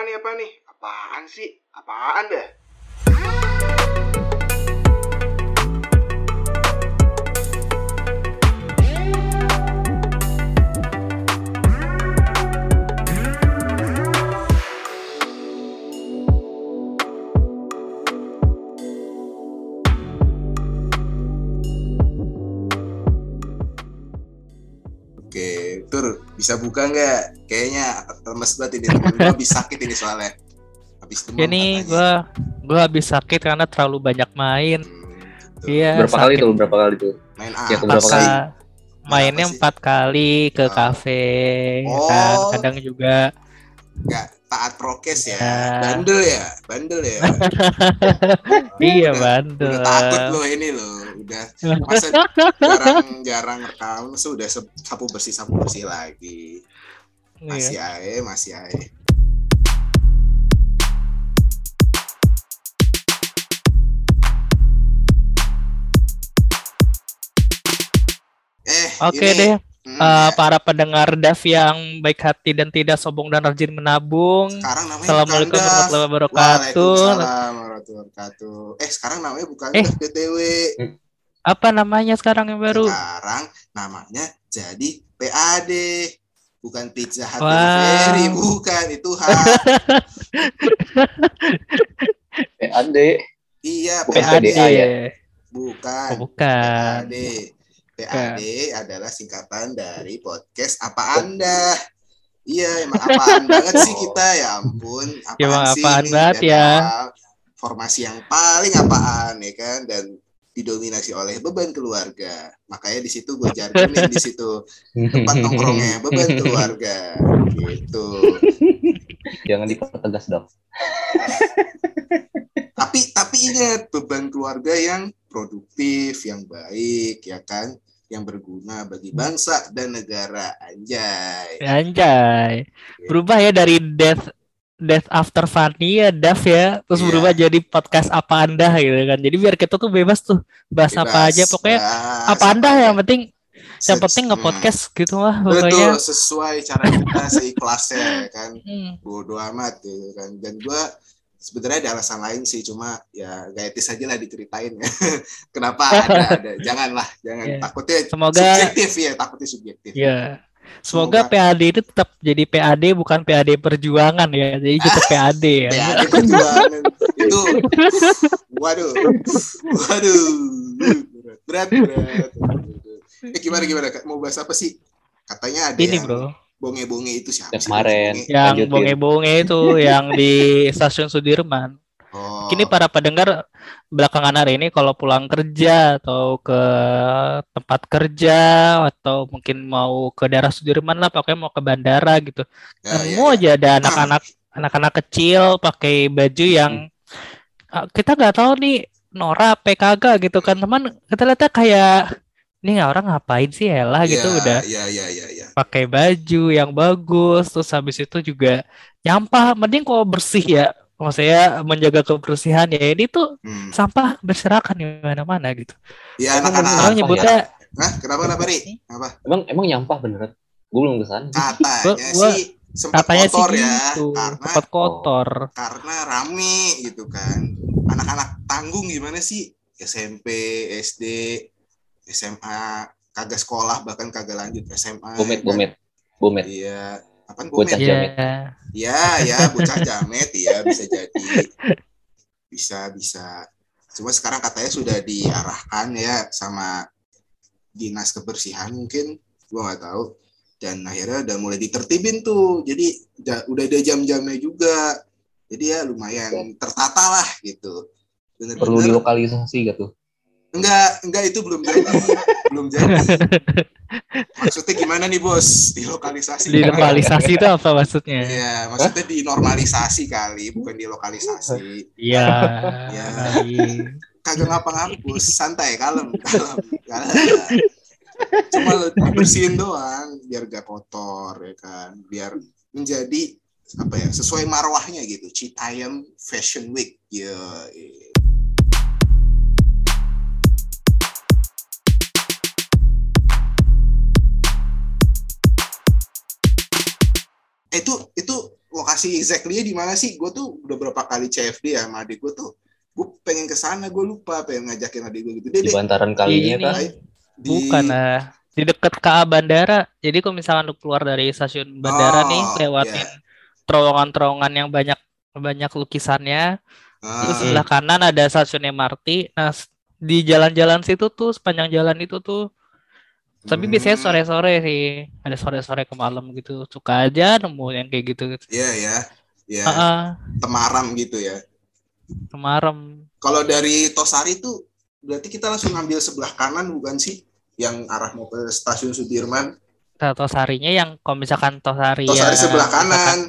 apaan nih apa nih? Apaan sih? Apaan dah? Bisa buka nggak? Kayaknya lemes banget ini gua habis sakit ini soalnya. Habis demam Ini gua gua habis sakit karena terlalu banyak main. Hmm. Iya. berapa kali sakit tuh? Berapa kali tuh? Main Ya, apa keberapa sih? kali? Mainnya empat kali ke Oh. kafe, kan Oh. kadang juga Nggak taat prokes ya. Ya. Bandel ya, bandel ya. iya bandel. Udah takut loh ini loh. Udah masa jarang-jarang rekam, masa udah se- sapu bersih sapu bersih lagi. Masih Iya. ae, masih ae. Eh, Oke ini, deh, ya, para pendengar Daf yang baik hati dan tidak sombong dan rajin menabung. sekarang namanya Assalamualaikum warahmatullahi wabarakatuh. Waalaikumsalam warahmatullahi wabarakatuh. Eh, sekarang namanya bukan Eh. Daf BTW. Apa namanya sekarang yang baru? Sekarang namanya jadi PAD. Bukan Pizza Hut Wow. Delivery, bukan itu H. PAD. iya, Bukan PAD. Ya? Bukan. Oh, bukan. PAD. PAD adalah singkatan dari podcast Apa Anda? Iya, emang apaan banget sih kita ya ampun. Apaan Emang sih apaan ini? banget ya. Formasi yang paling apaan ya kan dan didominasi oleh beban keluarga. Makanya di situ gue jargonin di situ tempat nongkrongnya beban keluarga gitu. Jangan dipertegas dong. Tapi tapi ingat beban keluarga yang produktif, yang baik ya kan, yang berguna bagi bangsa dan negara anjay. Anjay. Berubah ya dari death death after funny ya Daf ya terus Iya. berubah jadi podcast apa anda gitu kan jadi biar kita tuh bebas tuh bahas apa Bebas, aja pokoknya bahas apa anda yang penting yang penting hmm, nge-podcast gitu lah Betul, pokoknya sesuai cara kita seikhlasnya ya kan. Hmm. Bodoh amat gitu kan. Dan gua sebenarnya ada alasan lain sih cuma ya gak etis aja lah diceritain. Ya. Kenapa ada ada? Janganlah, jangan. Iya. takutnya Semoga- subjektif ya, takutnya subjektif. ya semoga Semoga- PAD itu tetap jadi PAD bukan PAD perjuangan ya. Jadi tetap PAD ya. PAD perjuangan. Itu waduh. Waduh. Berat berat. Eh gimana gimana mau bahas apa sih? Katanya ada ini yang bro bonge-bonge itu siapa Yang kemarin. bonge-bonge? yang bonge-bonge itu yang di stasiun Sudirman oh Kini para pendengar belakangan hari ini kalau pulang kerja atau ke tempat kerja atau mungkin mau ke daerah Sudirman lah, pokoknya mau ke bandara gitu. ya, ya, Nemu ya. aja ada anak-anak anak-anak kecil pakai baju yang ah, kita nggak tahu nih Nora PKG gitu kan teman kita lihatnya kayak ini orang ngapain sih Ella gitu Ya, udah ya ya ya ya pakai baju yang bagus terus habis itu juga nyampah mending kok bersih ya. Maksudnya menjaga kebersihan ya. Ini tuh Hmm. sampah berserakan di mana-mana gitu. ya Emang anak-anak Orang nyebutnya Hah, kenapa kenapa ri? Apa Emang emang nyampah beneran? Gue belum ke sana. katanya sih sempat katanya sih kotor ya. gitu, karena tempat kotor. karena rame gitu kan. Anak-anak tanggung gimana sih? SMP SD SMA kagak sekolah bahkan kagak lanjut SMA Bomet, kan? bomet, bomet. iya. Apaan Bocah bomet? Iya. jamet. ya ya bocah jamet. Ya bisa jadi. Bisa bisa. Cuma sekarang katanya sudah diarahkan ya sama dinas kebersihan mungkin. Gua nggak tahu. Dan akhirnya udah mulai ditertibin tuh. Jadi ja- udah ada jam-jamnya juga. Jadi ya lumayan tertata lah gitu. Perlu bener-bener dilokalisasi gitu. Enggak enggak itu belum jadi belum jadi maksudnya gimana nih bos dilokalisasi? Dilokalisasi itu apa maksudnya? Iya, maksudnya dinormalisasi kali, bukan dilokalisasi. Iya. Iya. iya. Kagak ngapa-ngapus, santai, kalem, kalem, kalem. Cuma dibersihin doang, biar gak kotor ya kan, biar menjadi apa ya sesuai marwahnya gitu. Citayam Fashion Week, ya. Itu itu lokasi exactly di mana sih? Gue tuh udah berapa kali CFD ya sama adik gue tuh. Gue pengen ke sana, gue lupa pengen ngajakin adik gue gitu. Di Dede, bantaran kalinya Ini. kan. di Bukan lah. Di dekat KA bandara. Jadi kalau misalkan lu keluar dari stasiun bandara Oh, nih, lewatin terowongan-terowongan yang banyak banyak lukisannya. Ah, Terus sebelah kanan ada stasiun MRT. Nah, di jalan-jalan situ tuh sepanjang jalan itu tuh. Tapi hmm, biasanya sore-sore sih. Ada sore-sore ke malam gitu. Suka aja nemu yang kayak gitu. Iya ya, ya Heeh, temaram gitu ya. kemarem. Kalau dari Tosari tuh berarti kita langsung ambil sebelah kanan bukan sih? Yang arah mau ke stasiun Sudirman. Nah, Tosarinya yang kalau misalkan Tosari Tosari ya, sebelah misalkan- kanan.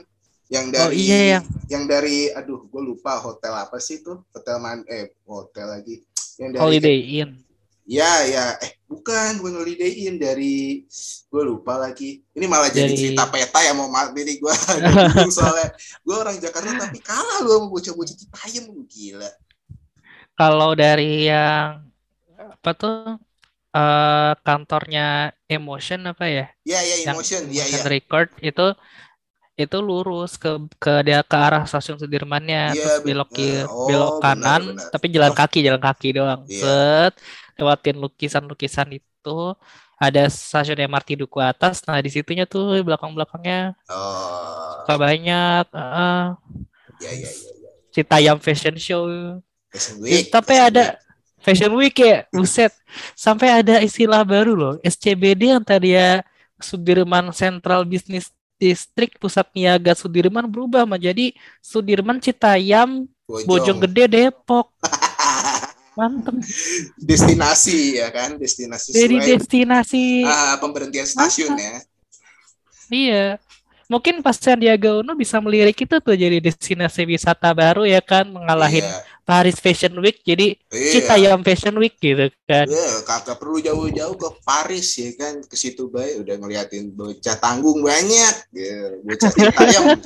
Yang dari Oh iya yang yang dari aduh gue lupa hotel apa sih tuh? Hotel man eh hotel lagi. Yang dari Holiday Inn. Ya, ya. Eh, bukan, Holiday Inn dari gue lupa lagi. Ini malah jadi Dari- cerita peta ya mau maaf ini gue soalnya gue orang Jakarta tapi kalah lu sama bocah-bocah Citayam gila. Kalau dari yang apa tuh eh kantornya Emotion apa ya? Ya, ya, Yang emotion, ya, ya. Emotion Record itu itu lurus ke ke dia ke arah stasiun Sudirmannya Iya, terus belok kiri Oh, belok kanan benar. tapi jalan kaki jalan kaki doang Iya. set lewatin lukisan-lukisan itu ada stasiun MRT Duku Atas nah di situnya tuh belakang-belakangnya Oh, suka banyak ya, ya, ya. ya. Citayam Fashion Show Fashion Week. Tapi Fashion ada Week. Fashion Week ya, buset. Sampai ada istilah baru loh, SCBD yang tadi ya Sudirman Central Business District Pusat Niaga Sudirman berubah menjadi Sudirman Citayam Bojong. Bojonggede Depok. Mantep. destinasi ya kan, destinasi Jadi destinasi. ah, pemberhentian stasiun ya. Iya. Mungkin pas Sandiaga Uno bisa melirik itu tuh jadi destinasi wisata baru ya kan, mengalahin Iya. Paris Fashion Week jadi Iya. Citayam Fashion Week gitu kan. Ya, kagak perlu jauh-jauh ke Paris ya kan, ke situ baik udah ngeliatin bocah tanggung banyak, ya, bocah Citayam.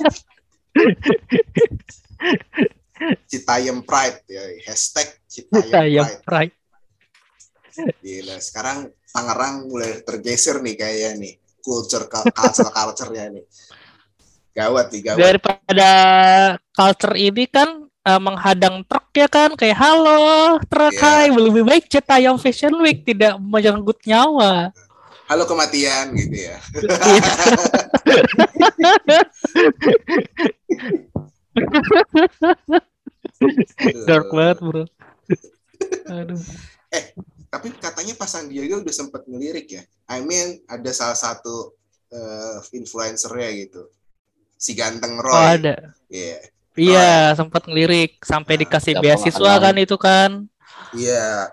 Citayam Pride ya, hashtag Citayam Citayam Pride. Pride. Gila, sekarang Tangerang mulai tergeser nih kayaknya nih, culture culture culture-nya nih. Gawat nih, gawat. daripada culture ini kan eh, menghadang truk ya kan kayak halo truk Iya. hai lebih baik Citayam Fashion Week tidak menyangkut nyawa Halo kematian gitu ya. dark banget bro aduh tapi katanya pas Sandiaga udah sempet ngelirik ya. I mean ada salah satu eh, influencernya gitu. Si ganteng Roy. oh ada Iya. iya sempat ngelirik sampai Nah, dikasih beasiswa kan itu kan Iya.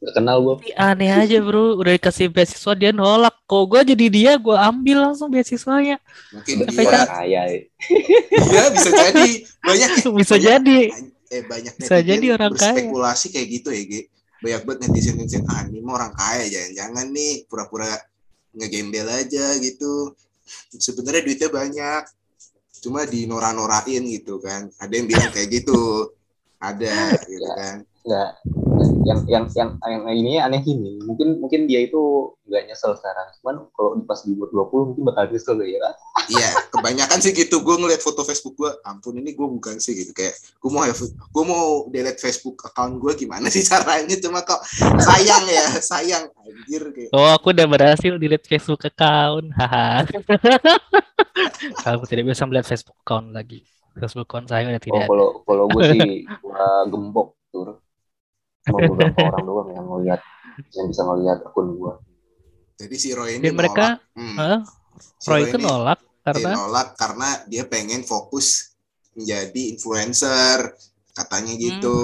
Gak kenal gue. Aneh aja bro udah dikasih beasiswa dia nolak kok gue jadi dia gue ambil langsung beasiswanya Mungkin Sampai dia Kaya. ya. Iya bisa jadi banyak ya, bisa banyak- jadi eh banyak Bisa netizen jadi orang kaya. berspekulasi kayak gitu ya Ge. banyak banget netizen netizen ah ini mah orang kaya jangan-jangan nih pura-pura ngegembel aja gitu sebenarnya duitnya banyak cuma dinora-norain gitu kan. Ada yang bilang kayak gitu. Ada gitu kan. Nggak. Yang yang yang yang ini aneh gini. Mungkin mungkin dia itu nggak nyesel sekarang. Cuman kalau pas di umur 20 mungkin bakal nyesel ya. kan? iya kebanyakan sih gitu gue ngeliat foto Facebook gue ampun ini gue bukan sih gitu kayak gue mau gue mau delete Facebook account gue gimana sih caranya cuma kok sayang ya sayang anjir kayak Oh, aku udah berhasil delete Facebook account. Haha. Aku tidak bisa melihat Facebook account lagi. Facebook account saya udah Oh, tidak ada. kalau kalau gue sih gua gembok. Cuma beberapa orang doang yang ngeliat yang bisa ngeliat akun gua. Jadi si Roy ini Dan mereka, nolak. Hmm. Hah? Si Roy itu ini nolak dia karena nolak karena dia pengen fokus menjadi influencer katanya gitu.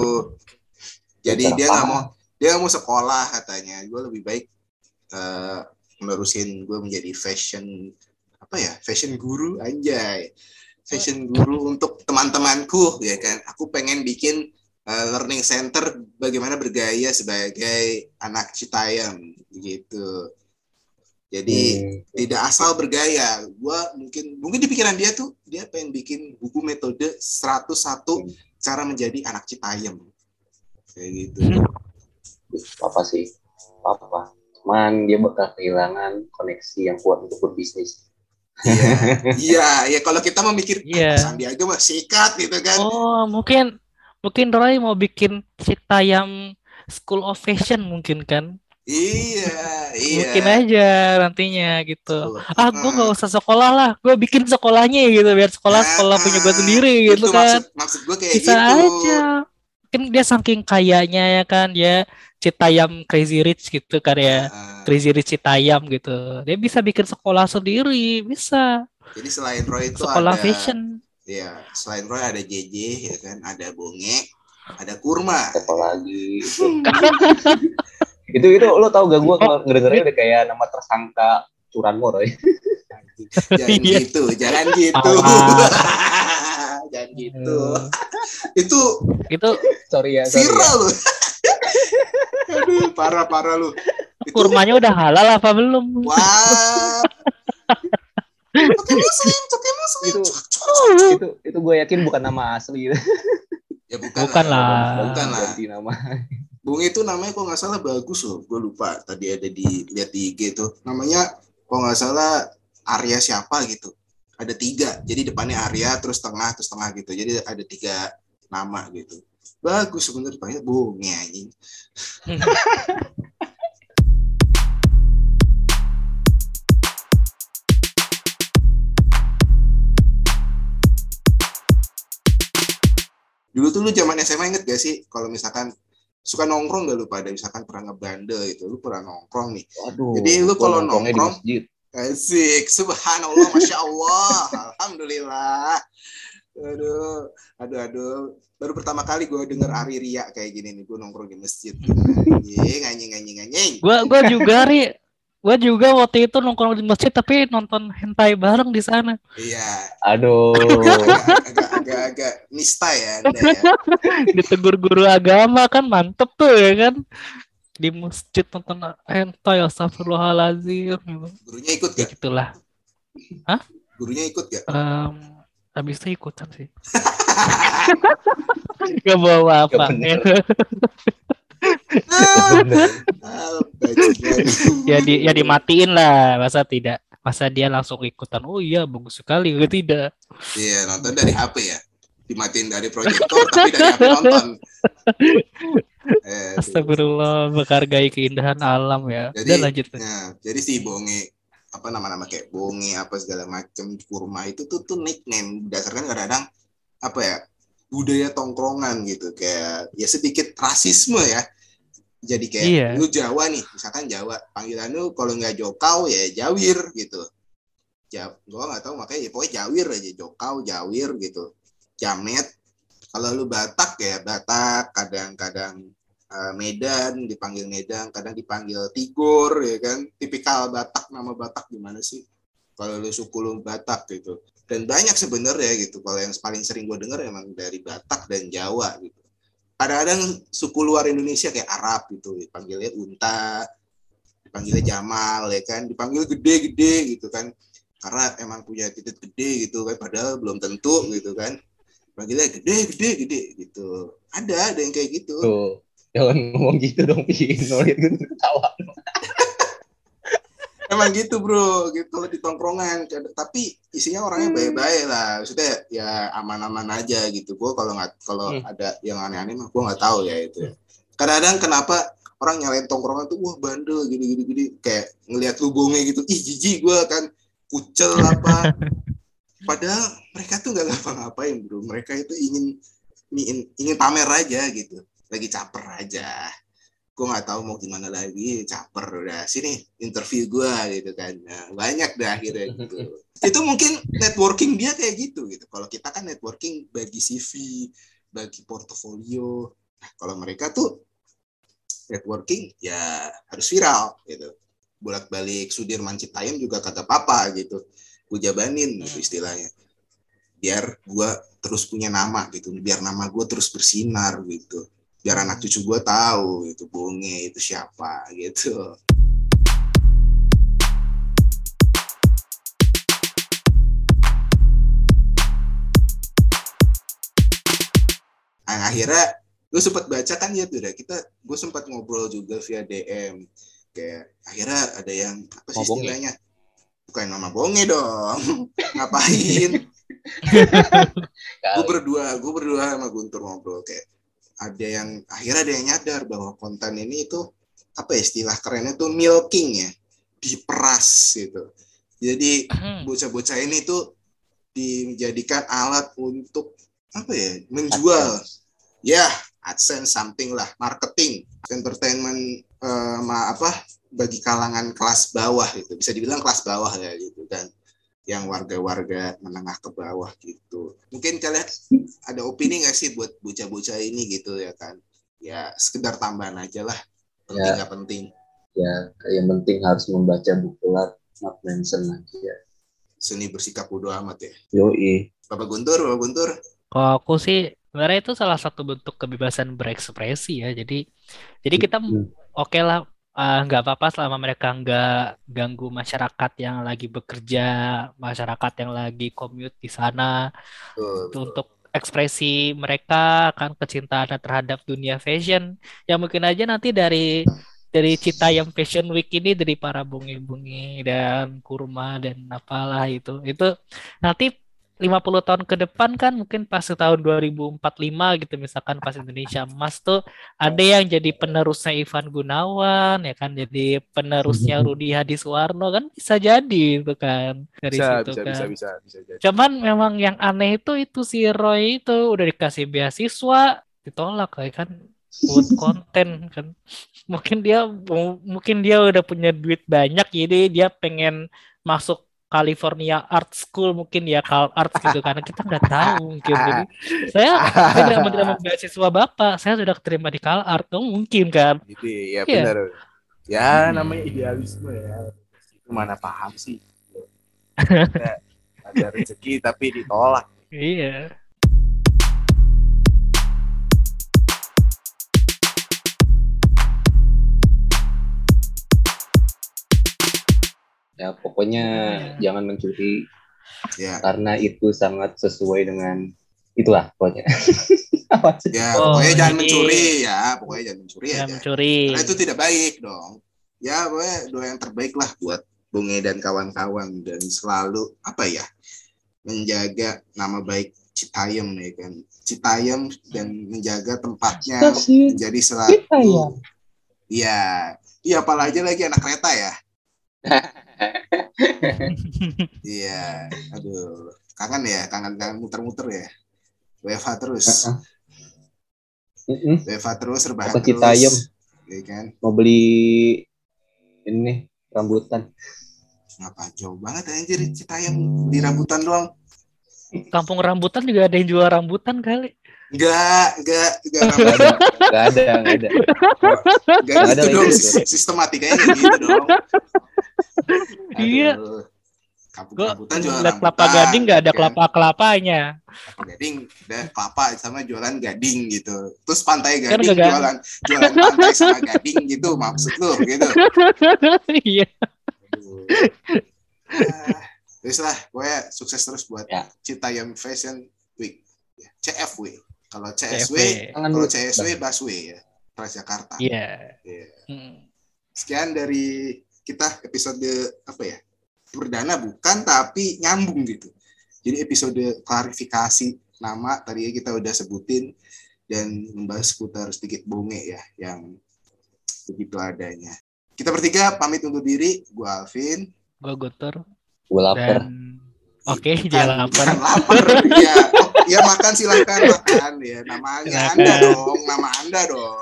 Jadi Cara dia nggak mau dia nggak mau sekolah katanya. Gue lebih baik eh, menerusin gue menjadi fashion apa ya fashion guru anjay fashion guru untuk teman-temanku ya kan. Aku pengen bikin eh, learning center bagaimana bergaya sebagai anak Citayam gitu. Jadi Hmm. tidak asal bergaya. Gua mungkin mungkin di pikiran dia tuh dia pengen bikin buku metode 101 cara menjadi anak Citayam. Kayak gitu. apa sih? Apa? Cuman dia bakal kehilangan koneksi yang kuat untuk berbisnis. Iya, iya, ya kalau kita memikir Iya. ah, Sandiaga mah sikat gitu kan. Oh, mungkin mungkin Roy mau bikin Citayam School of Fashion mungkin kan? Iya, iya. Mungkin aja nantinya gitu. Ah, gue nggak usah sekolah lah, gue bikin sekolahnya gitu biar sekolah sekolah punya gue sendiri Ah, gitu itu kan. Maksud, maksud gue kayak Bisa gitu. aja. Mungkin dia saking kayanya ya kan, dia Citayam Crazy Rich gitu kan ya. Ah, Crazy Rich Citayam gitu. Dia bisa bikin sekolah sendiri, bisa. jadi selain Roy itu Sekolah ada, fashion. Ya selain Roy ada JJ, ya kan, ada Bonge, ada Kurma. Siapa lagi? itu itu lo tau gak gue kalau ngedengernya udah kayak nama tersangka curanmor Roy. Jangan Iya. gitu, jangan gitu. Jangan gitu. Hmm. Itu Itu Sorry ya, sorry ya. viral loh. Aduh, parah parah lu. Itu, kurmanya udah halal apa belum? Wah. Coke muslim. Itu itu itu gue yakin bukan nama asli gitu. Ya bukan, Bukan lah. Bukan lah. Ganti nama. Bung itu namanya kok nggak salah bagus loh. Gue lupa. Tadi ada di lihat di IG tuh. Namanya kok nggak salah Arya siapa gitu. Ada tiga. Jadi depannya Arya, terus tengah, terus tengah gitu. Jadi ada tiga nama gitu. Bagus sebenarnya dipanggil Bung ya anjing. Dulu tuh lu zaman SMA inget gak sih? Kalau misalkan suka nongkrong gak lu pada? Misalkan pernah ngebandel gitu lu pernah nongkrong nih. Waduh. Jadi lu kalau nongkrong, asik subhanallah masya Allah. Alhamdulillah. Aduh aduh aduh. Baru pertama kali gue denger Ari Ria kayak gini nih gue nongkrong di masjid. Anjing anjing anjing anjing. Gua gua juga ri gua juga waktu itu nongkrong di masjid tapi nonton hentai bareng di sana. iya Aduh. agak agak agak, agak nista ya anda ya Ditegur guru agama kan mantep tuh ya kan. Di masjid nonton hentai astagfirullahalazim gitu. gurunya ikut Ya gak gitulah. gurunya ikut gak Em, habis itu ikutan sih. Gak bawa apa. Gak ya di ya dimatiin lah masa tidak masa dia langsung ikutan oh iya bagus sekali Gak tidak. Iya nonton dari HP ya dimatiin dari proyektor tapi dari HP nonton. Eh, astagfirullah menghargai keindahan alam ya. Jadi, udah lanjut. Ya, jadi si bonge apa nama-nama kayak bonge apa segala macam kurma itu tuh tuh nickname berdasarkan kadang-kadang apa ya budaya tongkrongan gitu kayak ya sedikit rasisme ya. Jadi kayak Iya. lu Jawa nih misalkan Jawa panggilan lu kalau nggak jokau ya jawir gitu. Ja, gua nggak tahu makanya ya pokoknya jawir aja jokau jawir gitu. Jamet kalau lu Batak ya Batak kadang-kadang eh, Medan dipanggil Medan kadang dipanggil Tigor ya kan? Tipikal Batak nama Batak gimana sih kalau lu suku lu Batak gitu dan banyak sebenarnya gitu kalau yang paling sering gue denger emang dari Batak dan Jawa gitu kadang-kadang suku luar Indonesia kayak Arab gitu dipanggilnya Unta dipanggilnya Jamal ya kan dipanggil gede-gede gitu kan karena emang punya titik gede gitu kan padahal belum tentu gitu kan panggilnya gede gede gede gitu ada ada yang kayak gitu Tuh. Jangan ngomong gitu dong, Pin. Nolit gue ketawa. Emang gitu bro. Gitu di tongkrongan. Tapi isinya orangnya baik-baik lah. Maksudnya ya aman-aman aja gitu. Gue kalau nggak kalau Hmm. ada yang aneh-aneh mah gue nggak tahu ya itu ya. kadang-kadang kenapa orang nyalain tongkrongan tuh wah bandel gini gini gini kayak ngelihat lubungnya gitu. Ih jijik gue kan. Kucel apa? Padahal mereka tuh nggak ngapa-ngapain bro. Mereka itu ingin ingin ingin pamer aja gitu. Lagi caper aja gue nggak tahu mau gimana lagi caper udah sini interview gue gitu kan. Nah, banyak deh akhirnya gitu. Itu mungkin networking dia kayak gitu gitu. Kalau kita kan networking bagi CV bagi portofolio. Nah, kalau mereka tuh networking ya harus viral gitu. Bolak balik Sudirman Citayam juga kagak apa gitu. Gue jabanin gitu istilahnya. Biar gue terus punya nama gitu. Biar nama gue terus bersinar gitu biar anak cucu gue tahu itu bonge itu siapa gitu nah, akhirnya gue sempat baca kan ya tuh kita gue sempat ngobrol juga via DM kayak akhirnya ada yang apa sih ya? istilahnya bukan nama bonge dong. Ngapain? gue berdua, gue berdua sama Guntur ngobrol kayak ada yang akhirnya ada yang nyadar bahwa konten ini itu apa ya istilah kerennya tuh milking ya, diperas gitu. Jadi Hmm. bocah-bocah ini tuh dijadikan alat untuk apa ya menjual ya AdSense something lah marketing entertainment eh, ma- apa bagi kalangan kelas bawah gitu bisa dibilang kelas bawah ya gitu kan yang warga-warga menengah ke bawah gitu. Mungkin kalian ada opini nggak sih buat bocah-bocah ini gitu ya kan? Ya sekedar tambahan aja lah. Penting Ya. penting? Ya yang penting harus membaca buku lah not mention lagi ya. Seni bersikap bodo amat ya. Yoi. Bapak Guntur Bapak Guntur. Kalau aku sih sebenarnya itu salah satu bentuk kebebasan berekspresi ya. Jadi jadi kita Hmm. oke lah eh, nggak apa-apa selama mereka nggak ganggu masyarakat yang lagi bekerja, masyarakat yang lagi commute di sana. Itu untuk ekspresi mereka akan kecintaannya terhadap dunia fashion. Ya mungkin aja nanti dari dari Citayam Fashion Week ini dari para bungi-bungi dan kurma dan apalah itu. Itu nanti 50 tahun ke depan kan mungkin pas tahun 2045 gitu misalkan pas Indonesia Emas tuh ada yang jadi penerusnya Ivan Gunawan ya kan jadi penerusnya Rudi Hadiswarno kan bisa jadi itu kan dari bisa situ bisa kan. bisa bisa bisa jadi Cuman memang yang aneh itu itu si Roy itu udah dikasih beasiswa ditolak kayak kan buat konten kan. Mungkin dia mungkin dia udah punya duit banyak jadi dia pengen masuk California Art School mungkin ya Cal Art gitu karena kita nggak tahu mungkin. Jadi saya tidak menerima beasiswa bapak. Saya sudah keterima di Cal Art. Oh, mungkin kan? Gitu ya Iya. benar. Ya namanya idealisme ya. Itu mana paham sih? Ada, ada rezeki tapi ditolak. Iya ya pokoknya jangan mencuri. Ya. Karena itu sangat sesuai dengan itulah pokoknya. Ya Oh, pokoknya jangan ini- mencuri ya. Pokoknya jangan mencuri ya aja. mencuri. Karena itu tidak baik dong. Ya pokoknya doa yang terbaik lah buat Bunge dan kawan-kawan. Dan selalu apa ya menjaga nama baik Citayam ya kan. Citayam dan menjaga tempatnya menjadi selalu. Iya. Iya apalagi lagi anak kereta ya iya aduh. Kangen ya kangen kangen muter-muter ya. WFH terus. Mm-mm. WFH terus rebahan Apa terus. Citayam? ya kan? Mau beli ini rambutan. Ngapa jauh banget anjir Citayam di rambutan doang. Kampung rambutan juga ada yang jual rambutan kali. Enggak, enggak, enggak nggak ada nggak ada nggak ada. Enggak Nggak ada gitu dong, gitu. sistematikanya gitu dong. Iya. Aduh. Kampung Gua rambutan jualan lihat kelapa rambutan, gading nggak ada kan. kelapa kelapanya Kelapa gading ada kelapa sama jualan gading gitu. Terus pantai Kan gading gading. jualan jualan pantai sama gading gitu maksud lu gitu. iya. Ah, Terus lah, gue sukses terus buat Ya. Citayam Fashion Week. Ya, CFW. Kalau CSW, kalau. CSW busway ya, Transjakarta. iya Iya. Hmm. sekian dari kita episode apa ya perdana bukan tapi nyambung gitu. Jadi episode klarifikasi nama tadi kita udah sebutin dan membahas seputar sedikit bonge ya yang begitu adanya. Kita bertiga pamit undur diri. Gua Alvin. Gue gutur gue lapar dan oke jangan lapar lapar ya oh, ya makan silahkan makan. Ya namanya Silakan. anda dong nama anda dong.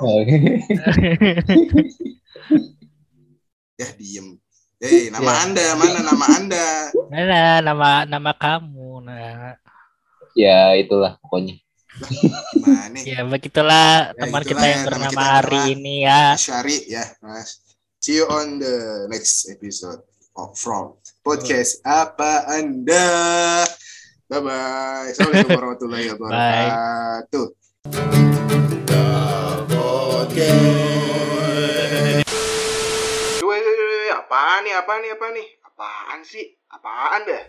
Ya diem Eh, nama Ya. anda mana nama anda? Mana nama nama kamu nah ya itulah pokoknya. Gimana ya begitulah Ya, teman itulah kita yang ya, bernama kita Ari ini ya. Syari ya mas. See you on the next episode of from podcast. Apa anda? Bye bye assalamualaikum warahmatullahi wabarakatuh. Woi, woi, apaan nih, apaan nih? Apaan sih? Apaan dah?